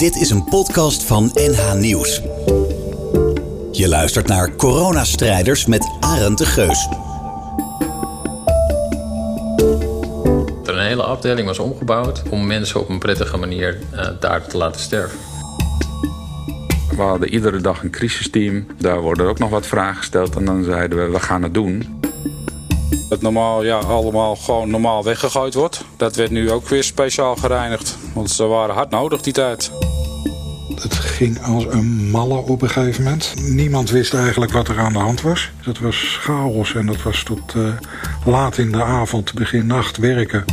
Dit is een podcast van NH Nieuws. Je luistert naar Coronastrijders met Arend de Geus. Er een hele afdeling was omgebouwd om mensen op een prettige manier uh, daar te laten sterven. We hadden iedere dag een crisisteam. Daar worden ook nog wat vragen gesteld en dan zeiden we, we gaan het doen. Het normaal ja, allemaal gewoon normaal weggegooid wordt. Dat werd nu ook weer speciaal gereinigd. Want ze waren hard nodig die tijd. Het ging als een malle op een gegeven moment. Niemand wist eigenlijk wat er aan de hand was. Dat was chaos en dat was tot uh, laat in de avond, begin nacht werken.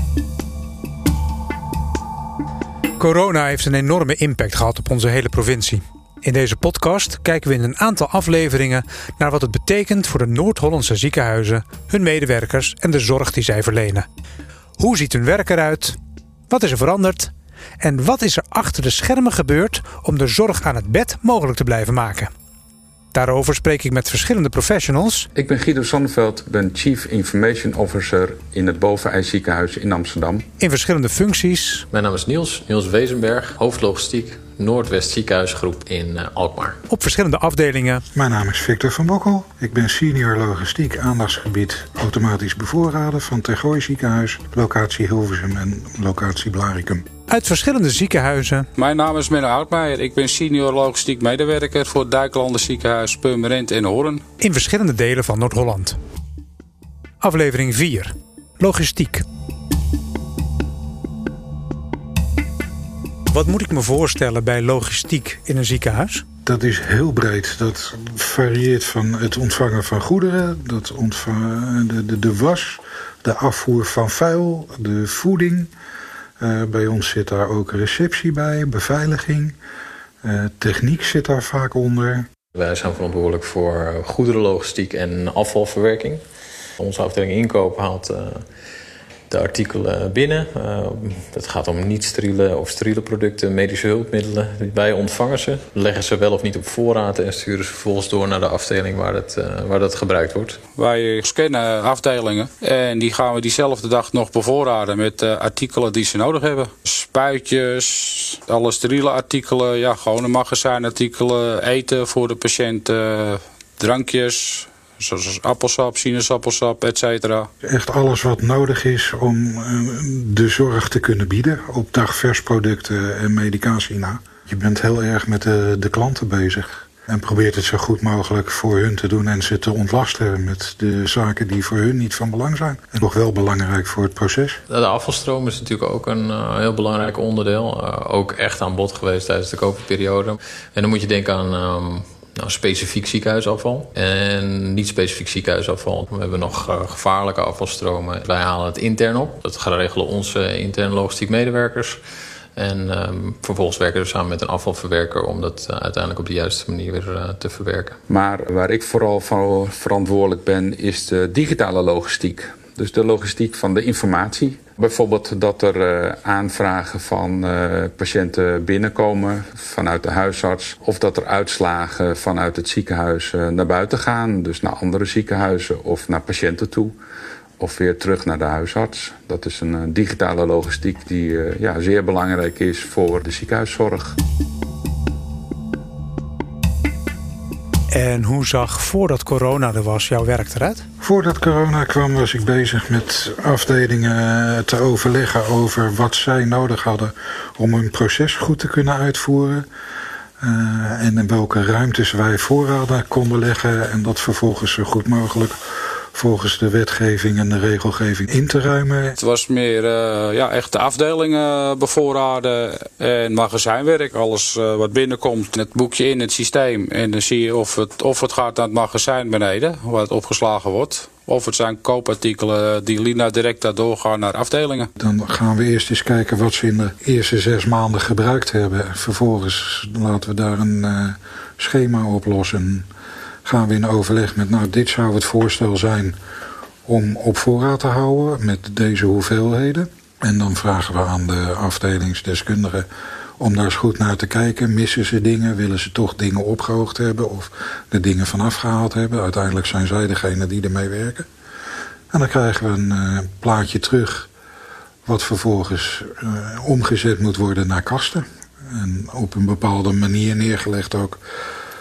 Corona heeft een enorme impact gehad op onze hele provincie. In deze podcast kijken we in een aantal afleveringen naar wat het betekent voor de Noord-Hollandse ziekenhuizen, hun medewerkers en de zorg die zij verlenen. Hoe ziet hun werk eruit? Wat is er veranderd? En wat is er achter de schermen gebeurd om de zorg aan het bed mogelijk te blijven maken? Daarover spreek ik met verschillende professionals. Ik ben Guido Sonneveld, ben Chief Information Officer in het Bovenijs ziekenhuis in Amsterdam. In verschillende functies. Mijn naam is Niels, Niels Wezenberg, hoofdlogistiek, Noordwest Ziekenhuisgroep in uh, Alkmaar. Op verschillende afdelingen. Mijn naam is Victor van Bokkel. Ik ben senior logistiek aandachtsgebied automatisch bevoorraden van Tergooi ziekenhuis, locatie Hilversum en locatie Blaricum. Uit verschillende ziekenhuizen. Mijn naam is Menno Houtmeijer. Ik ben senior logistiek medewerker voor het Dijklanden ziekenhuis Purmerend en Hoorn. In verschillende delen van Noord-Holland. Aflevering 4. Logistiek. Wat moet ik me voorstellen bij logistiek in een ziekenhuis? Dat is heel breed. Dat varieert van het ontvangen van goederen, dat ontvangen, de, de, de was, de afvoer van vuil, de voeding. Uh, bij ons zit daar ook receptie bij, beveiliging. Uh, techniek zit daar vaak onder. Wij zijn verantwoordelijk voor goederenlogistiek en afvalverwerking. Onze afdeling inkoop haalt uh, de artikelen binnen. Het gaat om niet-steriele of steriele producten, medische hulpmiddelen. Wij ontvangen ze, leggen ze wel of niet op voorraad... en sturen ze vervolgens door naar de afdeling waar dat, uh, waar dat gebruikt wordt. Wij scannen afdelingen en die gaan we diezelfde dag nog bevoorraden... met uh, artikelen die ze nodig hebben. Spuitjes, alle steriele artikelen, ja, gewone magazijnartikelen... eten voor de patiënt, drankjes zoals appelsap, sinaasappelsap, et cetera. Echt alles wat nodig is om de zorg te kunnen bieden op dagversproducten en medicatie na. Je bent heel erg met de, de klanten bezig. En probeert het zo goed mogelijk voor hun te doen en ze te ontlasten met de zaken die voor hun niet van belang zijn. En nog wel belangrijk voor het proces. De afvalstroom is natuurlijk ook een uh, heel belangrijk onderdeel. Uh, ook echt aan bod geweest tijdens de COVID-periode. En dan moet je denken aan um, nou, specifiek ziekenhuisafval en niet specifiek ziekenhuisafval. We hebben nog uh, gevaarlijke afvalstromen. Wij halen het intern op. Dat gaan regelen onze interne logistiek medewerkers. En um, vervolgens werken we samen met een afvalverwerker om dat uh, uiteindelijk op de juiste manier weer uh, te verwerken. Maar waar ik vooral voor verantwoordelijk ben, is de digitale logistiek. Dus de logistiek van de informatie. Bijvoorbeeld dat er uh, aanvragen van uh, patiënten binnenkomen vanuit de huisarts. Of dat er uitslagen vanuit het ziekenhuis uh, naar buiten gaan. Dus naar andere ziekenhuizen of naar patiënten toe. Of weer terug naar de huisarts. Dat is een digitale logistiek die ja, zeer belangrijk is voor de ziekenhuiszorg. En hoe zag voordat corona er was jouw werk eruit? Voordat corona kwam was ik bezig met afdelingen te overleggen over wat zij nodig hadden om hun proces goed te kunnen uitvoeren. Uh, en in welke ruimtes wij voorraden konden leggen en dat vervolgens zo goed mogelijk volgens de wetgeving en de regelgeving in te ruimen. Het was meer uh, ja, echt de afdelingen bevoorraden en magazijnwerk. Alles uh, wat binnenkomt, het boekje in het systeem. En dan zie je of het, of het gaat naar het magazijn beneden, waar het opgeslagen wordt. Of het zijn koopartikelen die Lina direct daardoor gaan naar afdelingen. Dan gaan we eerst eens kijken wat ze in de eerste zes maanden gebruikt hebben. Vervolgens laten we daar een uh, schema oplossen gaan we in overleg met, nou dit zou het voorstel zijn om op voorraad te houden met deze hoeveelheden. En dan vragen we aan de afdelingsdeskundigen om daar eens goed naar te kijken. Missen ze dingen? Willen ze toch dingen opgehoogd hebben? Of de dingen vanaf gehaald hebben? Uiteindelijk zijn zij degene die ermee werken. En dan krijgen we een uh, plaatje terug... wat vervolgens uh, omgezet moet worden naar kasten. En op een bepaalde manier neergelegd ook.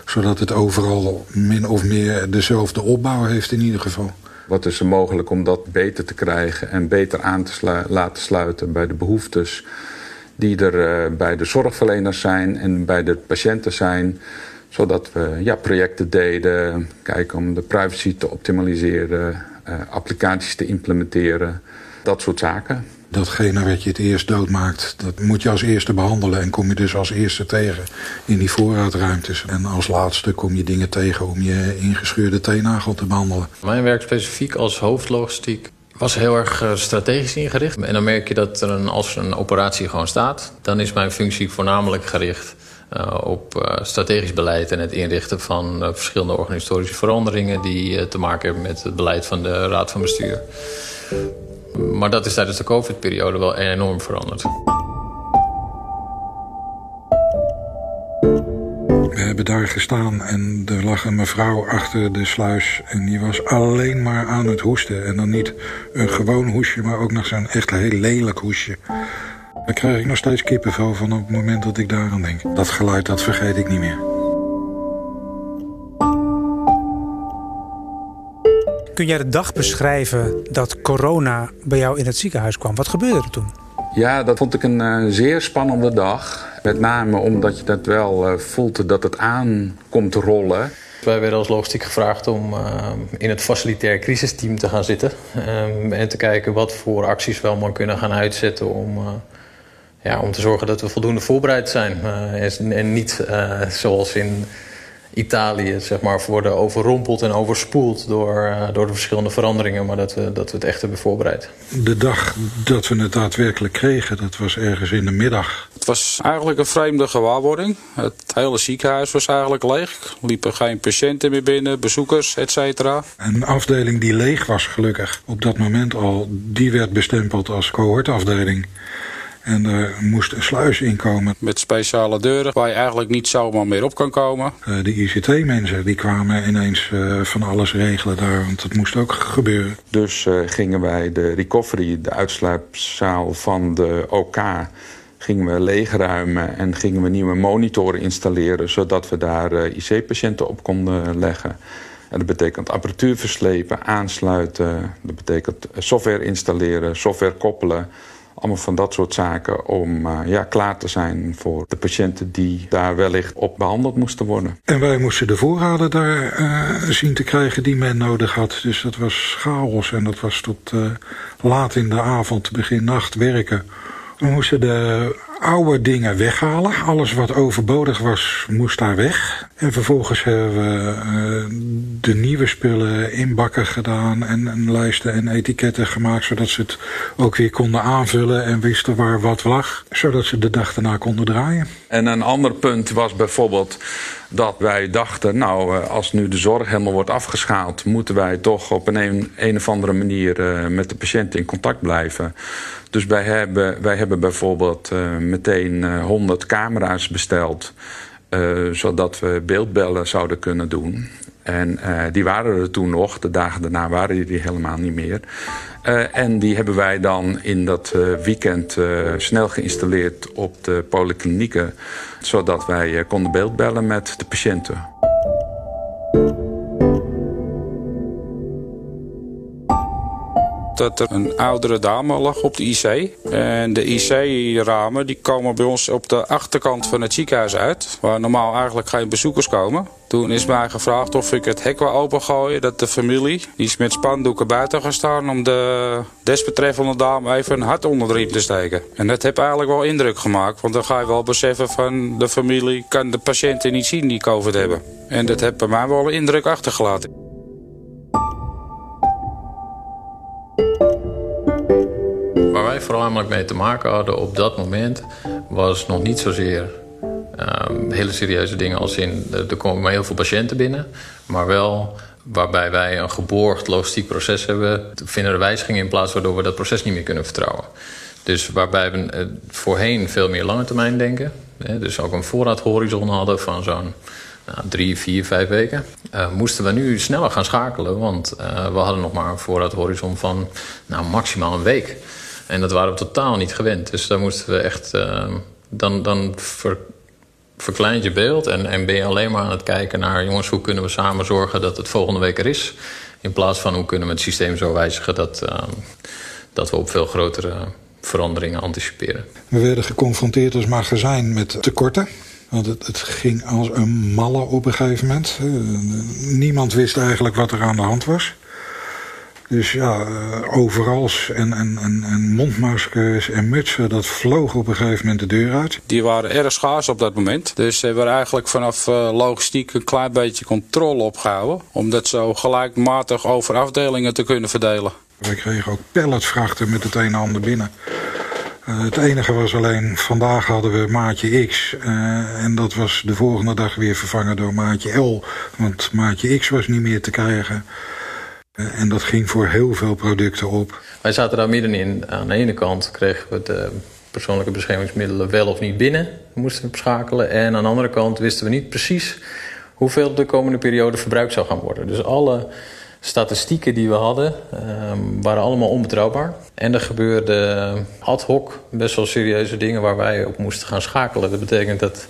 Zodat het overal min of meer dezelfde opbouw heeft in ieder geval. Wat is er mogelijk om dat beter te krijgen en beter aan te laten sluiten bij de behoeftes die er uh, bij de zorgverleners zijn en bij de patiënten zijn. Zodat we ja, projecten deden, kijken om de privacy te optimaliseren, uh, applicaties te implementeren, dat soort zaken. Datgene wat je het eerst doodmaakt, dat moet je als eerste behandelen. En kom je dus als eerste tegen in die voorraadruimtes. En als laatste kom je dingen tegen om je ingescheurde teennagel te behandelen. Mijn werk specifiek als hoofdlogistiek was heel erg eh, strategisch ingericht. En dan merk je dat er een, als een operatie gewoon staat... dan is mijn functie voornamelijk gericht uh, op uh, strategisch beleid... en het inrichten van verschillende organisatorische veranderingen... die te maken hebben met het beleid van de Raad van Bestuur. Maar dat is tijdens de covid-periode wel enorm veranderd. We hebben daar gestaan en er lag een mevrouw achter de sluis... en die was alleen maar aan het hoesten. En dan niet een gewoon hoesje, maar ook nog zo'n echt heel lelijk hoesje. Daar krijg ik nog steeds kippenvel van op het moment dat ik daaraan denk. Dat geluid, dat vergeet ik niet meer. Kun jij de dag beschrijven dat corona bij jou in het ziekenhuis kwam? Wat gebeurde er toen? Ja, dat vond ik een uh, zeer spannende dag. Met name omdat je dat wel uh, voelt dat het aan komt rollen. Wij werden als logistiek gevraagd om uh, in het facilitair crisisteam te gaan zitten. Um, en te kijken wat voor acties we allemaal kunnen gaan uitzetten om, ja, om te zorgen dat we voldoende voorbereid zijn. En, en, niet zoals in Italië zeg maar, worden overrompeld en overspoeld door, uh, door de verschillende veranderingen, maar dat we, dat we het echt hebben voorbereid. De dag dat we het daadwerkelijk kregen, dat was ergens in de middag. Het was eigenlijk een vreemde gewaarwording. Het hele ziekenhuis was eigenlijk leeg. Er liepen geen patiënten meer binnen, bezoekers, et cetera. Een afdeling die leeg was gelukkig op dat moment al, die werd bestempeld als cohortafdeling. En er moest een sluis inkomen. Met speciale deuren waar je eigenlijk niet zomaar meer op kan komen. Uh, de ICT-mensen die kwamen ineens uh, van alles regelen daar, want dat moest ook gebeuren. Dus uh, gingen wij de recovery, de uitsluipzaal van de OK gingen we leegruimen en gingen we nieuwe monitoren installeren... zodat we daar IC-patiënten op konden leggen. En dat betekent apparatuur verslepen, aansluiten. Dat betekent software installeren, software koppelen... Allemaal van dat soort zaken om uh, ja, klaar te zijn voor de patiënten die daar wellicht op behandeld moesten worden. En wij moesten de voorraden daar uh, zien te krijgen die men nodig had. Dus dat was chaos en dat was tot uh, laat in de avond, begin nacht werken. We moesten de oude dingen weghalen. Alles wat overbodig was, moest daar weg. En vervolgens hebben we uh, de nieuwe spullen in bakken gedaan... En, en, lijsten en etiketten gemaakt... zodat ze het ook weer konden aanvullen en wisten waar wat lag. Zodat ze de dag daarna konden draaien. En een ander punt was bijvoorbeeld dat wij dachten... nou, eh, als nu de zorg helemaal wordt afgeschaald... moeten wij toch op een, een, of andere manier uh, met de patiënt in contact blijven... Dus wij hebben, wij hebben bijvoorbeeld uh, meteen uh, 100 camera's besteld. Zodat we beeldbellen zouden kunnen doen. En die waren er toen nog. De dagen daarna waren die helemaal niet meer. en die hebben wij dan in dat weekend snel geïnstalleerd op de polyklinieken. Zodat wij konden beeldbellen met de patiënten. Dat er een oudere dame lag op de IC. En de IC-ramen die komen bij ons op de achterkant van het ziekenhuis uit. Waar normaal eigenlijk geen bezoekers komen. Toen is mij gevraagd of ik het hek wil opengooien. Dat de familie, die is met spandoeken buiten gaan staan... om de desbetreffende dame even een hart onder de riem te steken. En dat heeft eigenlijk wel indruk gemaakt. Want dan ga je wel beseffen van de familie... kan de patiënten niet zien die COVID hebben. En dat heeft bij mij wel een indruk achtergelaten. Wij voornamelijk mee te maken hadden op dat moment... was nog niet zozeer um, hele serieuze dingen als in... er komen maar heel veel patiënten binnen. Maar wel waarbij wij een geborgd logistiek proces hebben... vinden er wijzigingen in plaats waardoor we dat proces niet meer kunnen vertrouwen. Dus waarbij we uh, voorheen veel meer lange termijn denken. Dus ook een voorraadhorizon hadden van zo'n nou, drie, vier, vijf weken. Uh, moesten we nu sneller gaan schakelen. Want we hadden nog maar een voorraadhorizon van nou, maximaal een week. En dat waren we totaal niet gewend. Dus daar moesten we echt uh, dan, dan ver, verkleint je beeld en, en ben je alleen maar aan het kijken naar... jongens, hoe kunnen we samen zorgen dat het volgende week er is... in plaats van hoe kunnen we het systeem zo wijzigen... dat, uh, dat we op veel grotere veranderingen anticiperen. We werden geconfronteerd als magazijn met tekorten. Want het, het, ging als een malle op een gegeven moment. Niemand wist eigenlijk wat er aan de hand was. Dus ja, uh, overals en, en, en, en, mondmaskers en mutsen, dat vloog op een gegeven moment de deur uit. Die waren erg schaars op dat moment. Dus we hebben eigenlijk vanaf uh, logistiek een klein beetje controle opgehouden. Om dat zo gelijkmatig over afdelingen te kunnen verdelen. We kregen ook palletvrachten met het een en ander binnen. Uh, het enige was alleen, vandaag hadden we maatje X. Uh, en dat was de volgende dag weer vervangen door maatje L. Want maatje X was niet meer te krijgen. Uh, en dat ging voor heel veel producten op. Wij zaten daar middenin. Aan de ene kant kregen we de persoonlijke beschermingsmiddelen wel of niet binnen. We moesten schakelen. En aan de andere kant wisten we niet precies hoeveel de komende periode verbruikt zou gaan worden. Dus alle statistieken die we hadden um, waren allemaal onbetrouwbaar. En er gebeurden ad hoc best wel serieuze dingen waar wij op moesten gaan schakelen. Dat betekent dat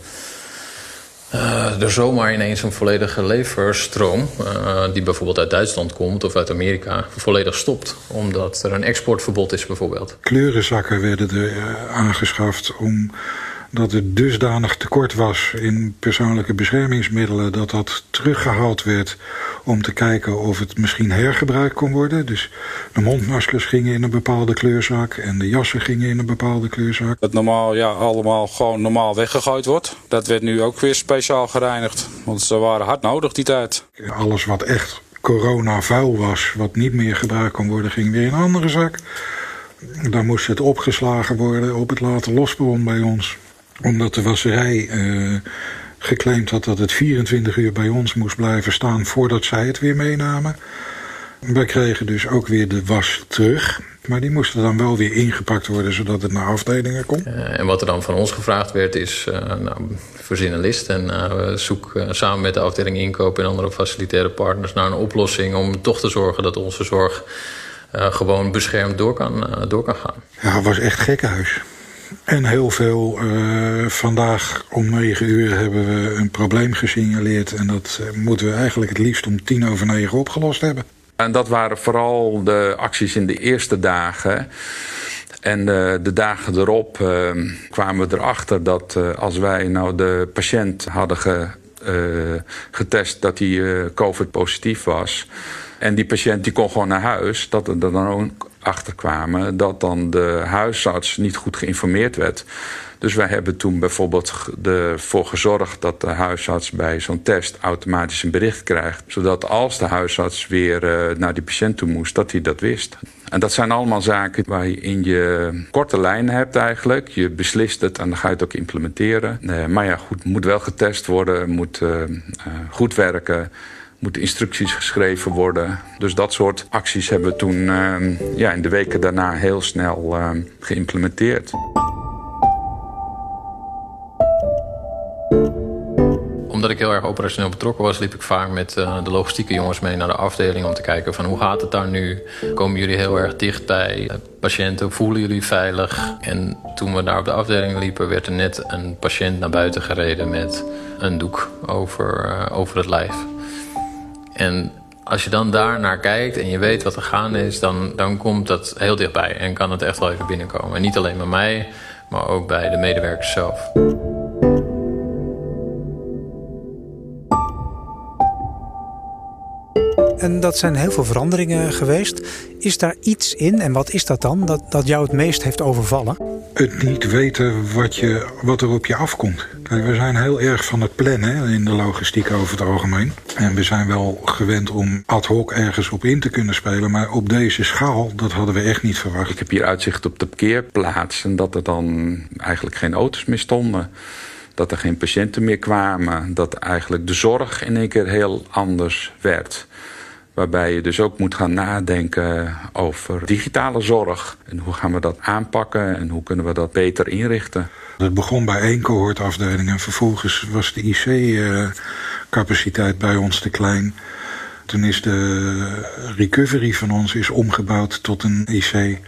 uh, er zomaar ineens een volledige leverstroom... Uh, die bijvoorbeeld uit Duitsland komt of uit Amerika, volledig stopt. Omdat er een exportverbod is bijvoorbeeld. Kleurenzakken werden er uh, aangeschaft om dat er dusdanig tekort was in persoonlijke beschermingsmiddelen... dat dat teruggehaald werd om te kijken of het misschien hergebruikt kon worden. Dus de mondmaskers gingen in een bepaalde kleurzak en de jassen gingen in een bepaalde kleurzak. Dat normaal ja, allemaal gewoon normaal weggegooid wordt. Dat werd nu ook weer speciaal gereinigd, want ze waren hard nodig die tijd. Alles wat echt corona vuil was, wat niet meer gebruikt kon worden, ging weer in een andere zak. Dan moest het opgeslagen worden op het later losbron bij ons omdat de wasserij uh, geclaimd had dat het 24 uur bij ons moest blijven staan voordat zij het weer meenamen. Wij kregen dus ook weer de was terug. Maar die moesten dan wel weer ingepakt worden zodat het naar afdelingen kon. Uh, en wat er dan van ons gevraagd werd is, uh, nou, verzin een list. En uh, zoek samen met de afdeling inkoop en andere facilitaire partners naar een oplossing... om toch te zorgen dat onze zorg gewoon beschermd door kan, door kan gaan. Ja, het was echt gekkenhuis. En heel veel. Uh, vandaag om negen uur hebben we een probleem gesignaleerd. En dat moeten we eigenlijk het liefst om tien over negen opgelost hebben. En dat waren vooral de acties in de eerste dagen. En de, de dagen erop kwamen we erachter dat als wij nou de patiënt hadden ge, getest dat hij COVID positief was. En die patiënt die kon gewoon naar huis. Dat er dan achterkwamen dat dan de huisarts niet goed geïnformeerd werd. Dus wij hebben toen bijvoorbeeld ervoor gezorgd dat de huisarts bij zo'n test automatisch een bericht krijgt. Zodat als de huisarts weer uh, naar die patiënt toe moest, dat hij dat wist. En dat zijn allemaal zaken waar je in je korte lijn hebt eigenlijk. Je beslist het en dan ga je het ook implementeren. Uh, maar ja, goed, moet wel getest worden, moet uh, goed werken moeten instructies geschreven worden. Dus dat soort acties hebben we toen uh, ja, in de weken daarna heel snel uh, geïmplementeerd. Omdat ik heel erg operationeel betrokken was, liep ik vaak met uh, de logistieke jongens mee naar de afdeling om te kijken van hoe gaat het daar nu? Komen jullie heel erg dicht bij patiënten? Voelen jullie veilig? En toen we daar op de afdeling liepen, werd er net een patiënt naar buiten gereden met een doek over, over het lijf. En als je dan daar naar kijkt en je weet wat er gaande is, dan, dan komt dat heel dichtbij en kan het echt wel even binnenkomen. En niet alleen bij mij, maar ook bij de medewerkers zelf. En dat zijn heel veel veranderingen geweest. Is daar iets in, en wat is dat dan, dat, dat jou het meest heeft overvallen? Het niet weten wat, je, wat er op je afkomt. Kijk, we zijn heel erg van het plannen in de logistiek over het algemeen. En we zijn wel gewend om ad hoc ergens op in te kunnen spelen. Maar op deze schaal, dat hadden we echt niet verwacht. Ik heb hier uitzicht op de parkeerplaats en dat er dan eigenlijk geen auto's meer stonden dat er geen patiënten meer kwamen. Dat eigenlijk de zorg in één keer heel anders werd. Waarbij je dus ook moet gaan nadenken over digitale zorg. En hoe gaan we dat aanpakken en hoe kunnen we dat beter inrichten. Het begon bij één cohortafdeling en vervolgens was de IC-capaciteit bij ons te klein. Toen is de recovery van ons is omgebouwd tot een IC.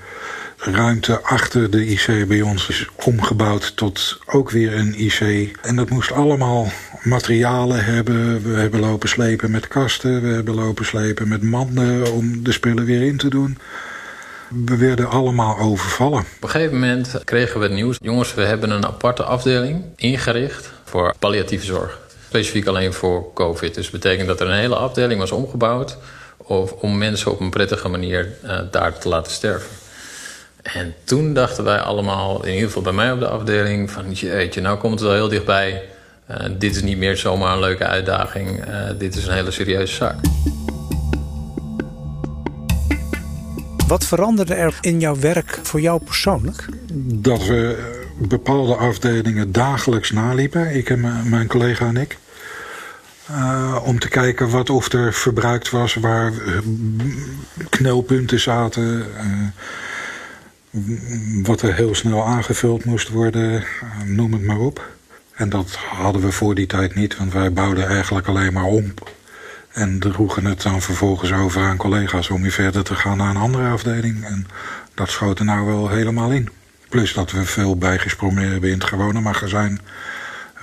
Ruimte achter de IC bij ons is omgebouwd tot ook weer een IC. En dat moest allemaal materialen hebben. We hebben lopen slepen met kasten. We hebben lopen slepen met manden om de spullen weer in te doen. We werden allemaal overvallen. Op een gegeven moment kregen we het nieuws. Jongens, we hebben een aparte afdeling ingericht voor palliatieve zorg. Specifiek alleen voor COVID. Dus dat betekent dat er een hele afdeling was omgebouwd... om mensen op een prettige manier uh, daar te laten sterven. En toen dachten wij allemaal, in ieder geval bij mij op de afdeling... van jeetje, nou komt het wel heel dichtbij. Uh, dit is niet meer zomaar een leuke uitdaging. Uh, dit is een hele serieuze zaak. Wat veranderde er in jouw werk voor jou persoonlijk? Dat we bepaalde afdelingen dagelijks naliepen, ik en mijn collega en ik. Uh, om te kijken wat of er verbruikt was, waar knelpunten zaten. Uh, wat er heel snel aangevuld moest worden, uh, noem het maar op. En dat hadden we voor die tijd niet, want wij bouwden eigenlijk alleen maar om. En droegen het dan vervolgens over aan collega's om weer verder te gaan naar een andere afdeling. En dat schoot er nou wel helemaal in. Plus dat we veel bijgesprongen hebben in het gewone magazijn.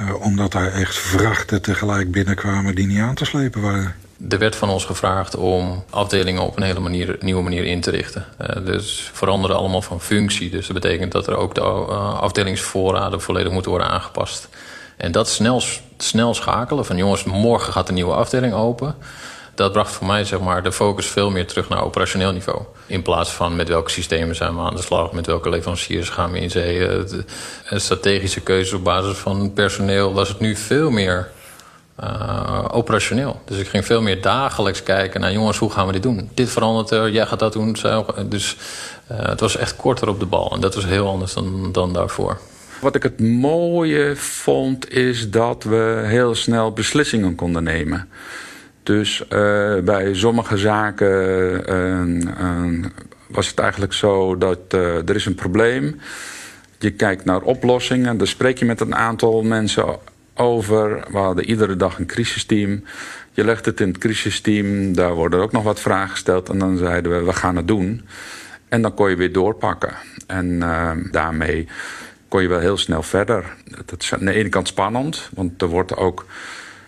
Uh, omdat daar echt vrachten tegelijk binnenkwamen die niet aan te slepen waren. Er werd van ons gevraagd om afdelingen op een hele manier, nieuwe manier in te richten. Uh, dus veranderen allemaal van functie. Dus dat betekent dat er ook de uh, afdelingsvoorraden volledig moeten worden aangepast. En dat snel, snel schakelen van jongens, morgen gaat een nieuwe afdeling open dat bracht voor mij zeg maar, de focus veel meer terug naar operationeel niveau. In plaats van met welke systemen zijn we aan de slag, met welke leveranciers gaan we in zee. Een strategische keuze op basis van personeel was het nu veel meer uh, operationeel. Dus ik ging veel meer dagelijks kijken naar jongens, hoe gaan we dit doen? Dit verandert er, jij gaat dat doen. Dus uh, het was echt korter op de bal. En dat was heel anders dan, dan daarvoor. Wat ik het mooie vond, is dat we heel snel beslissingen konden nemen. Dus uh, bij sommige zaken uh, uh, was het eigenlijk zo dat er is een probleem. Je kijkt naar oplossingen. Daar spreek je met een aantal mensen over. We hadden iedere dag een crisisteam. Je legt het in het crisisteam. Daar worden ook nog wat vragen gesteld. En dan zeiden we, we gaan het doen. En dan kon je weer doorpakken. En daarmee kon je wel heel snel verder. Dat is aan de ene kant spannend. Want er wordt ook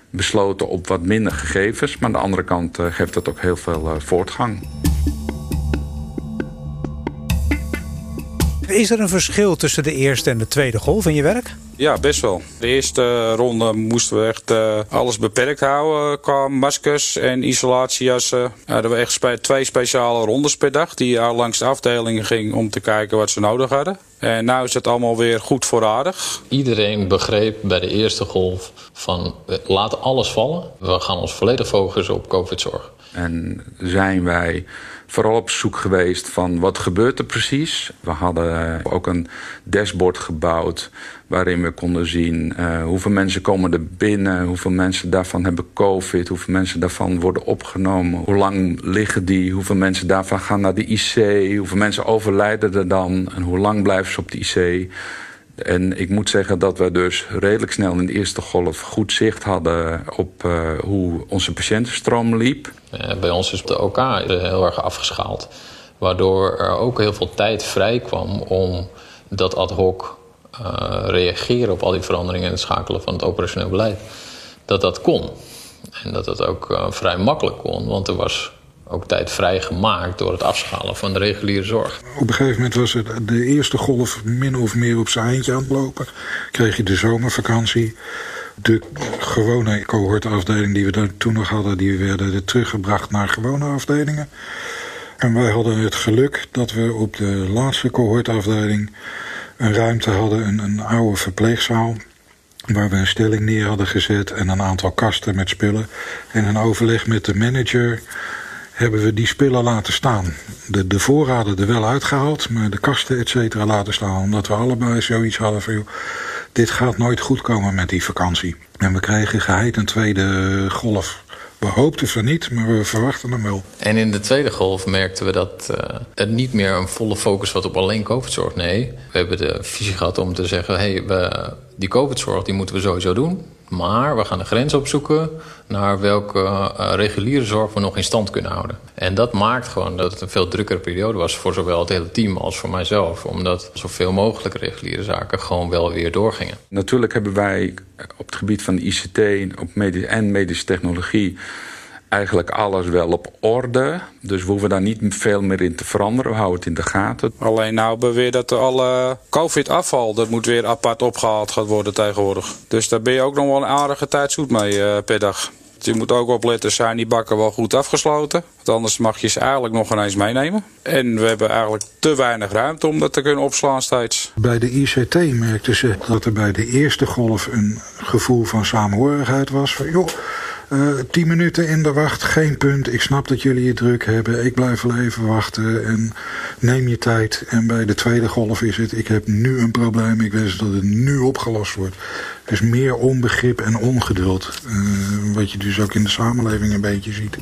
besloten op wat minder gegevens. Maar aan de andere kant uh, geeft dat ook heel veel uh, voortgang. Is er een verschil tussen de eerste en de tweede golf in je werk? Ja, best wel. De eerste ronde moesten we echt uh, alles beperkt houden qua maskers en isolatiejassen. Hadden we echt spe twee speciale rondes per dag die langs de afdelingen ging om te kijken wat ze nodig hadden. En nu is het allemaal weer goed voorradig. Iedereen begreep bij de eerste golf van laat alles vallen. We gaan ons volledig focussen op COVID-zorg. En zijn wij vooral op zoek geweest van wat gebeurt er precies. We hadden ook een dashboard gebouwd waarin we konden zien uh, hoeveel mensen komen er binnen, hoeveel mensen daarvan hebben COVID, hoeveel mensen daarvan worden opgenomen, hoe lang liggen die, hoeveel mensen daarvan gaan naar de IC, hoeveel mensen overlijden er dan en hoe lang blijven ze op de IC. En ik moet zeggen dat we dus redelijk snel in de eerste golf goed zicht hadden op uh, hoe onze patiëntenstroom liep. Bij ons is de OK heel erg afgeschaald. Waardoor er ook heel veel tijd vrij kwam om dat ad hoc uh, reageren op al die veranderingen en het schakelen van het operationeel beleid. Dat dat kon. En dat dat ook vrij makkelijk kon, want er was ook tijd vrijgemaakt door het afschalen van de reguliere zorg. Op een gegeven moment was het de eerste golf min of meer op zijn eindje aan het lopen. Kreeg je de zomervakantie. De gewone cohortafdeling die we toen nog hadden, die werden teruggebracht naar gewone afdelingen. En wij hadden het geluk dat we op de laatste cohortafdeling een ruimte hadden, een, een oude verpleegzaal waar we een stelling neer hadden gezet en een aantal kasten met spullen. En een overleg met de manager hebben we die spullen laten staan. De, de voorraden er wel uitgehaald, maar de kasten et cetera laten staan. Omdat we allebei zoiets hadden van, dit gaat nooit goed komen met die vakantie. En we kregen geheid een tweede golf. We hoopten van niet, maar we verwachten hem wel. En in de tweede golf merkten we dat uh, het niet meer een volle focus was op alleen COVID-zorg. Nee, we hebben de visie gehad om te zeggen... Hey, we, die COVID-zorg die moeten we sowieso doen. Maar we gaan de grens opzoeken naar welke uh, reguliere zorg we nog in stand kunnen houden. En dat maakt gewoon dat het een veel drukkere periode was voor zowel het hele team als voor mijzelf. Omdat zoveel mogelijk reguliere zaken gewoon wel weer doorgingen. Natuurlijk hebben wij op het gebied van de ICT op medische en medische technologie eigenlijk alles wel op orde. Dus we hoeven daar niet veel meer in te veranderen. We houden het in de gaten. Alleen nou beweer dat alle COVID-afval... dat moet weer apart opgehaald gaan worden tegenwoordig. Dus daar ben je ook nog wel een aardige tijd zoet mee uh, per dag. Je moet ook opletten, zijn die bakken wel goed afgesloten? Want anders mag je ze eigenlijk nog ineens meenemen. En we hebben eigenlijk te weinig ruimte om dat te kunnen opslaan steeds. Bij de ICT merkten ze dat er bij de eerste golf een gevoel van samenhorigheid was. Van, joh, uh, tien minuten in de wacht, geen punt. Ik snap dat jullie het druk hebben. Ik blijf wel even wachten en neem je tijd. En bij de tweede golf is het, ik heb nu een probleem. Ik wens dat het nu opgelost wordt. Dus meer onbegrip en ongeduld. Uh, wat je dus ook in de samenleving een beetje ziet.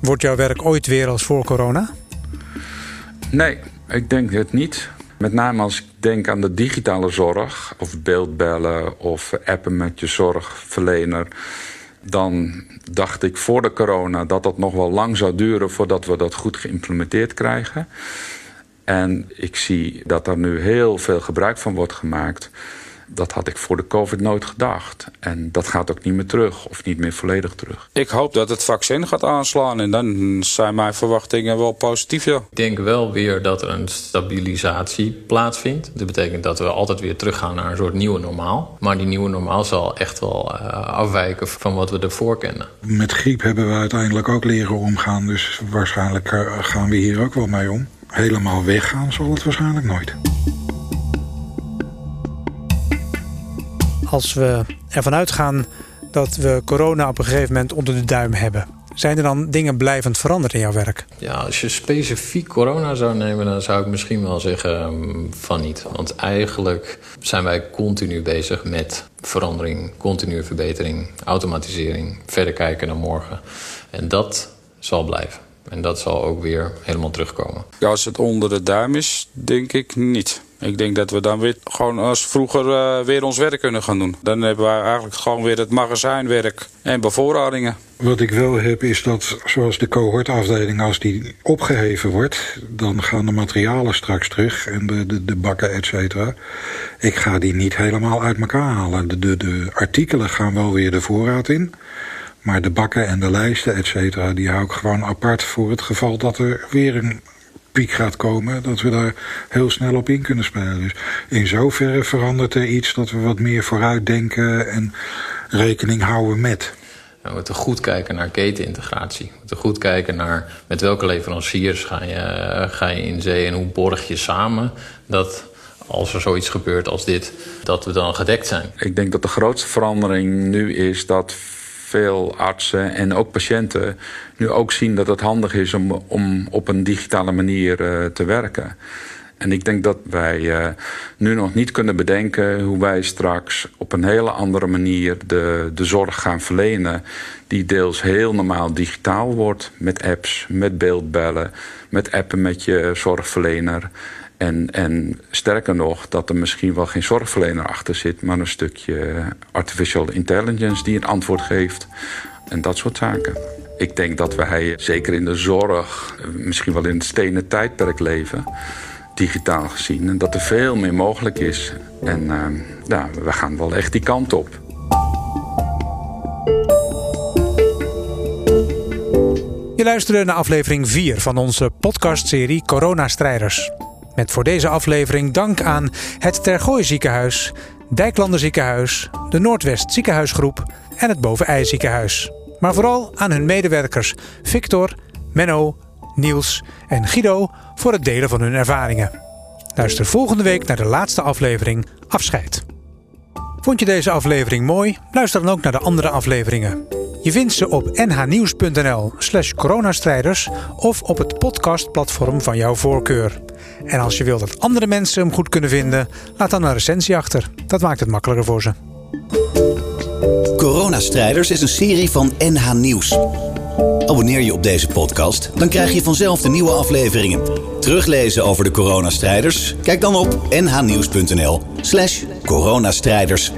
Wordt jouw werk ooit weer als voor corona? Nee, ik denk het niet. Met name als ik denk aan de digitale zorg, of beeldbellen of appen met je zorgverlener. Dan dacht ik voor de corona dat dat nog wel lang zou duren voordat we dat goed geïmplementeerd krijgen. En ik zie dat er nu heel veel gebruik van wordt gemaakt dat had ik voor de COVID nooit gedacht. En dat gaat ook niet meer terug, of niet meer volledig terug. Ik hoop dat het vaccin gaat aanslaan en dan zijn mijn verwachtingen wel positief, ja. Ik denk wel weer dat er een stabilisatie plaatsvindt. Dat betekent dat we altijd weer teruggaan naar een soort nieuwe normaal. Maar die nieuwe normaal zal echt wel uh, afwijken van wat we ervoor kennen. Met griep hebben we uiteindelijk ook leren omgaan, dus waarschijnlijk eh, gaan we hier ook wel mee om. Helemaal weggaan zal het waarschijnlijk nooit. Als we ervan uitgaan dat we corona op een gegeven moment onder de duim hebben. Zijn er dan dingen blijvend veranderd in jouw werk? Ja, als je specifiek corona zou nemen, dan zou ik misschien wel zeggen ehm, van niet. Want eigenlijk zijn wij continu bezig met verandering, continue verbetering, automatisering, verder kijken naar morgen. En dat zal blijven. En dat zal ook weer helemaal terugkomen. Ja, als het onder de duim is, denk ik niet. Ik denk dat we dan weer gewoon als vroeger uh, weer ons werk kunnen gaan doen. Dan hebben we eigenlijk gewoon weer het magazijnwerk en bevoorradingen. Wat ik wel heb is dat zoals de cohortafdeling, als die opgeheven wordt... dan gaan de materialen straks terug en de, de, de bakken, et cetera. Ik ga die niet helemaal uit elkaar halen. De, de, de artikelen gaan wel weer de voorraad in... Maar de bakken en de lijsten, et cetera, die hou ik gewoon apart voor het geval dat er weer een piek gaat komen, dat we daar heel snel op in kunnen spelen. Dus in zoverre verandert er iets dat we wat meer vooruit denken en rekening houden met. We moeten goed kijken naar ketenintegratie. We moeten goed kijken naar met welke leveranciers ga je, ga je in zee en hoe borg je samen dat als er zoiets gebeurt als dit, dat we dan gedekt zijn. Ik denk dat de grootste verandering nu is dat veel artsen en ook patiënten nu ook zien dat het handig is om, om op een digitale manier uh, te werken. En ik denk dat wij uh, nu nog niet kunnen bedenken hoe wij straks op een hele andere manier de, de zorg gaan verlenen. Die deels heel normaal digitaal wordt met apps, met beeldbellen, met appen met je zorgverlener. En, en sterker nog, dat er misschien wel geen zorgverlener achter zit, maar een stukje artificial intelligence die een antwoord geeft. En dat soort zaken. Ik denk dat wij zeker in de zorg, misschien wel in het stenen tijdperk leven, digitaal gezien. En dat er veel meer mogelijk is. En uh, ja, we gaan wel echt die kant op. Je luisterde naar aflevering 4 van onze podcastserie Corona-strijders. Met voor deze aflevering dank aan het Tergooi ziekenhuis, Dijklander ziekenhuis, de Noordwest ziekenhuisgroep en het Bovenij ziekenhuis. Maar vooral aan hun medewerkers Victor, Menno, Niels en Guido voor het delen van hun ervaringen. Luister volgende week naar de laatste aflevering Afscheid. Vond je deze aflevering mooi? Luister dan ook naar de andere afleveringen. Je vindt ze op nhnieuws.nl slash coronastrijders of op het podcastplatform van jouw voorkeur. En als je wilt dat andere mensen hem goed kunnen vinden, laat dan een recensie achter. Dat maakt het makkelijker voor ze. Coronastrijders is een serie van NH Nieuws. Abonneer je op deze podcast, dan krijg je vanzelf de nieuwe afleveringen. Teruglezen over de coronastrijders? Kijk dan op nhnieuws.nl/slash coronastrijders.